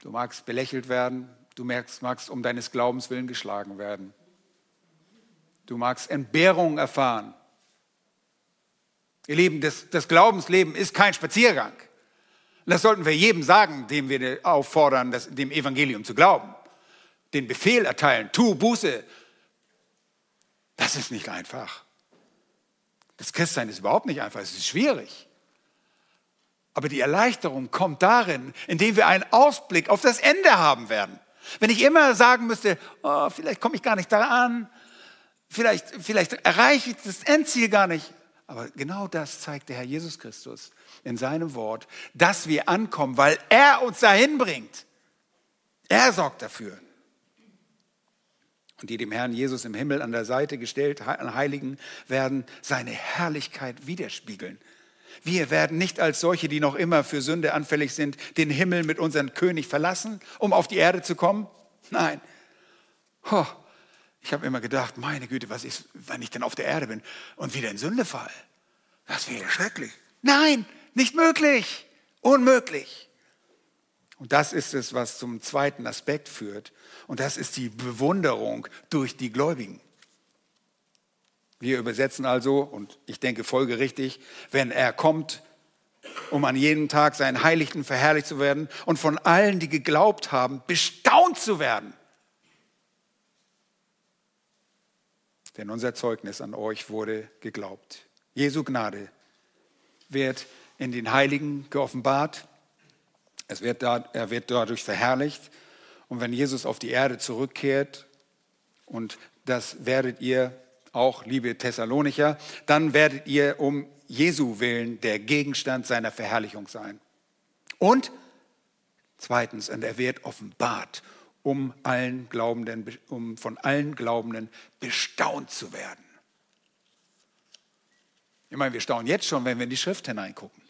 du magst belächelt werden, du magst, magst um deines Glaubens willen geschlagen werden. Du magst Entbehrung erfahren. Ihr Lieben, das, das Glaubensleben ist kein Spaziergang. das sollten wir jedem sagen, dem wir auffordern, das, dem Evangelium zu glauben den Befehl erteilen, tu Buße, das ist nicht einfach. Das Christsein ist überhaupt nicht einfach, es ist schwierig. Aber die Erleichterung kommt darin, indem wir einen Ausblick auf das Ende haben werden. Wenn ich immer sagen müsste, oh, vielleicht komme ich gar nicht da an, vielleicht, vielleicht erreiche ich das Endziel gar nicht. Aber genau das zeigt der Herr Jesus Christus in seinem Wort, dass wir ankommen, weil er uns dahin bringt. Er sorgt dafür die dem Herrn Jesus im Himmel an der Seite gestellt Heiligen werden seine Herrlichkeit widerspiegeln. Wir werden nicht als solche, die noch immer für Sünde anfällig sind, den Himmel mit unserem König verlassen, um auf die Erde zu kommen. Nein. Oh, ich habe immer gedacht, meine Güte, was ist, wenn ich denn auf der Erde bin und wieder in Sünde fall? Das wäre schrecklich. Nein, nicht möglich. Unmöglich. Und das ist es, was zum zweiten Aspekt führt. Und das ist die Bewunderung durch die Gläubigen. Wir übersetzen also, und ich denke folgerichtig, wenn er kommt, um an jedem Tag seinen Heiligten verherrlicht zu werden und von allen, die geglaubt haben, bestaunt zu werden. Denn unser Zeugnis an euch wurde geglaubt. Jesu Gnade wird in den Heiligen geoffenbart es wird da, er wird dadurch verherrlicht. Und wenn Jesus auf die Erde zurückkehrt, und das werdet ihr auch, liebe Thessalonicher, dann werdet ihr um Jesu willen der Gegenstand seiner Verherrlichung sein. Und zweitens, und er wird offenbart, um, allen Glaubenden, um von allen Glaubenden bestaunt zu werden. Ich meine, wir staunen jetzt schon, wenn wir in die Schrift hineingucken.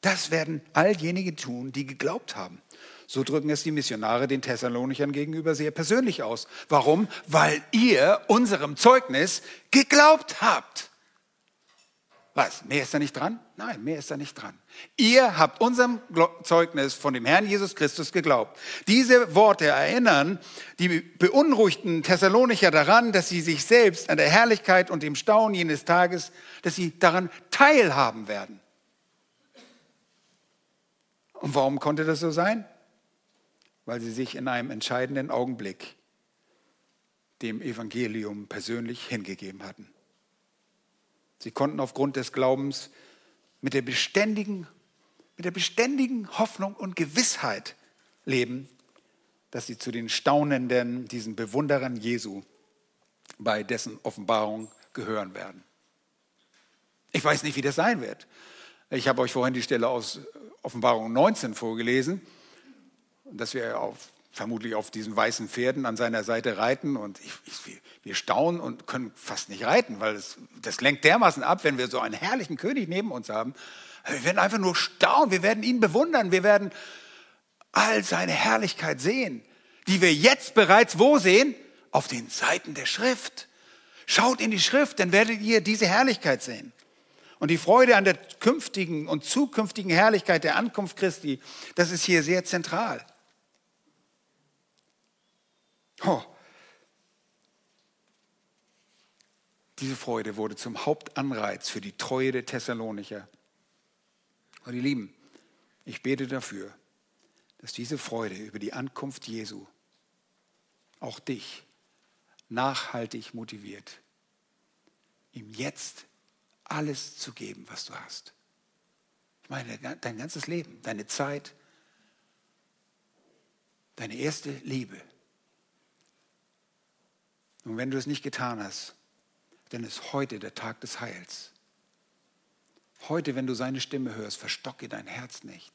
Das werden all diejenigen tun, die geglaubt haben. So drücken es die Missionare den Thessalonichern gegenüber sehr persönlich aus. Warum? Weil ihr unserem Zeugnis geglaubt habt. Was? Mehr ist da nicht dran? Nein, mehr ist da nicht dran. Ihr habt unserem Zeugnis von dem Herrn Jesus Christus geglaubt. Diese Worte erinnern die beunruhigten Thessalonicher daran, dass sie sich selbst an der Herrlichkeit und dem Staunen jenes Tages, dass sie daran teilhaben werden. Und warum konnte das so sein? Weil sie sich in einem entscheidenden Augenblick dem Evangelium persönlich hingegeben hatten. Sie konnten aufgrund des Glaubens mit der beständigen, mit der beständigen Hoffnung und Gewissheit leben, dass sie zu den Staunenden, diesen Bewunderern Jesu bei dessen Offenbarung gehören werden. Ich weiß nicht, wie das sein wird. Ich habe euch vorhin die Stelle aus Offenbarung 19 vorgelesen, dass wir auf, vermutlich auf diesen weißen Pferden an seiner Seite reiten und ich, ich, wir staunen und können fast nicht reiten, weil es, das lenkt dermaßen ab, wenn wir so einen herrlichen König neben uns haben. Wir werden einfach nur staunen, wir werden ihn bewundern, wir werden all seine Herrlichkeit sehen, die wir jetzt bereits wo sehen? Auf den Seiten der Schrift. Schaut in die Schrift, dann werdet ihr diese Herrlichkeit sehen. Und die Freude an der künftigen und zukünftigen Herrlichkeit der Ankunft Christi, das ist hier sehr zentral. Oh. Diese Freude wurde zum Hauptanreiz für die Treue der Thessalonicher. Und ihr Lieben, ich bete dafür, dass diese Freude über die Ankunft Jesu auch dich nachhaltig motiviert, ihm jetzt alles zu geben, was du hast. Ich meine, dein ganzes Leben, deine Zeit, deine erste Liebe. Und wenn du es nicht getan hast, dann ist heute der Tag des Heils. Heute, wenn du seine Stimme hörst, verstocke dein Herz nicht.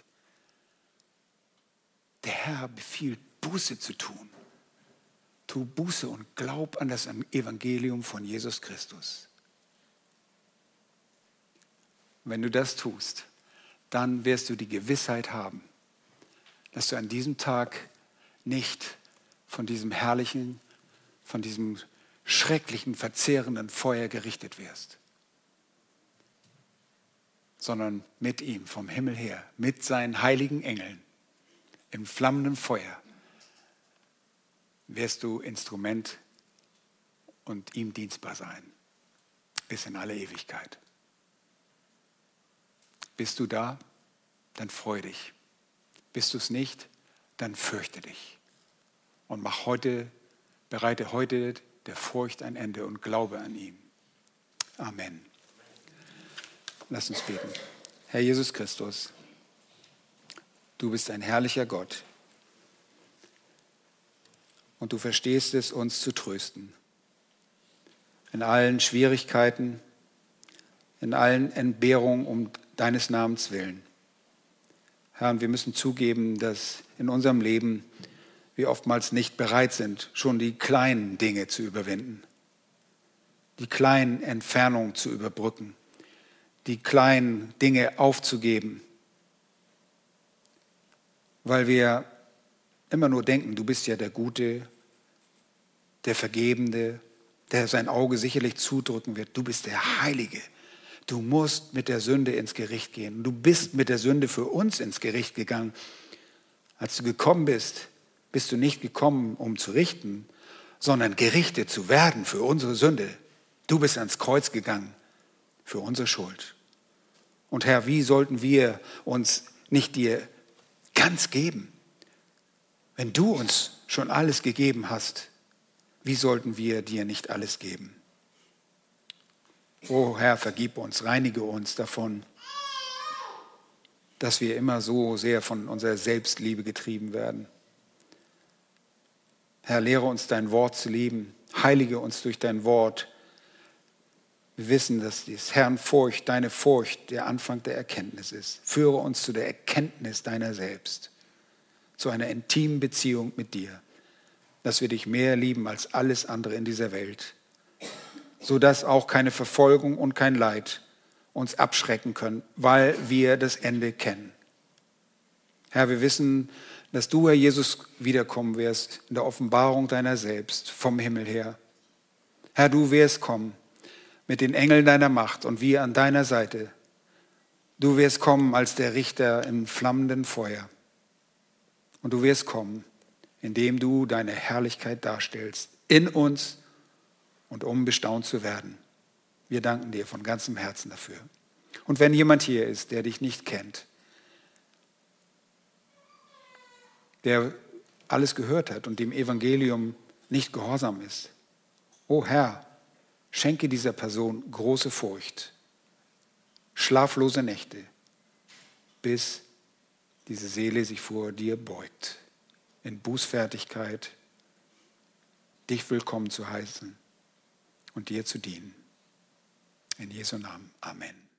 Der Herr befiehlt, Buße zu tun. Tu Buße und glaub an das Evangelium von Jesus Christus. Wenn du das tust, dann wirst du die Gewissheit haben, dass du an diesem Tag nicht von diesem herrlichen, von diesem schrecklichen, verzehrenden Feuer gerichtet wirst, sondern mit ihm vom Himmel her, mit seinen heiligen Engeln im flammenden Feuer wirst du Instrument und ihm dienstbar sein, bis in alle Ewigkeit. Bist du da? Dann freu dich. Bist du es nicht? Dann fürchte dich. Und mach heute, bereite heute der Furcht ein Ende und glaube an ihn. Amen. Lass uns beten. Herr Jesus Christus, Du bist ein herrlicher Gott. Und du verstehst es, uns zu trösten. In allen Schwierigkeiten, in allen Entbehrungen um deines Namens willen. Herr, wir müssen zugeben, dass in unserem Leben wir oftmals nicht bereit sind, schon die kleinen Dinge zu überwinden, die kleinen Entfernungen zu überbrücken, die kleinen Dinge aufzugeben weil wir immer nur denken, du bist ja der Gute, der Vergebende, der sein Auge sicherlich zudrücken wird. Du bist der Heilige. Du musst mit der Sünde ins Gericht gehen. Du bist mit der Sünde für uns ins Gericht gegangen. Als du gekommen bist, bist du nicht gekommen, um zu richten, sondern gerichtet zu werden für unsere Sünde. Du bist ans Kreuz gegangen für unsere Schuld. Und Herr, wie sollten wir uns nicht dir ganz geben. Wenn du uns schon alles gegeben hast, wie sollten wir dir nicht alles geben? O Herr, vergib uns, reinige uns davon, dass wir immer so sehr von unserer Selbstliebe getrieben werden. Herr, lehre uns dein Wort zu lieben, heilige uns durch dein Wort, wir wissen, dass dies Herrn Furcht, deine Furcht, der Anfang der Erkenntnis ist. Führe uns zu der Erkenntnis deiner selbst, zu einer intimen Beziehung mit dir, dass wir dich mehr lieben als alles andere in dieser Welt, sodass auch keine Verfolgung und kein Leid uns abschrecken können, weil wir das Ende kennen. Herr, wir wissen, dass du, Herr Jesus, wiederkommen wirst in der Offenbarung deiner selbst vom Himmel her. Herr, du wirst kommen mit den Engeln deiner Macht und wir an deiner Seite. Du wirst kommen als der Richter im flammenden Feuer. Und du wirst kommen, indem du deine Herrlichkeit darstellst, in uns und um bestaunt zu werden. Wir danken dir von ganzem Herzen dafür. Und wenn jemand hier ist, der dich nicht kennt, der alles gehört hat und dem Evangelium nicht gehorsam ist, o Herr, Schenke dieser Person große Furcht, schlaflose Nächte, bis diese Seele sich vor dir beugt, in Bußfertigkeit, dich willkommen zu heißen und dir zu dienen. In Jesu Namen. Amen.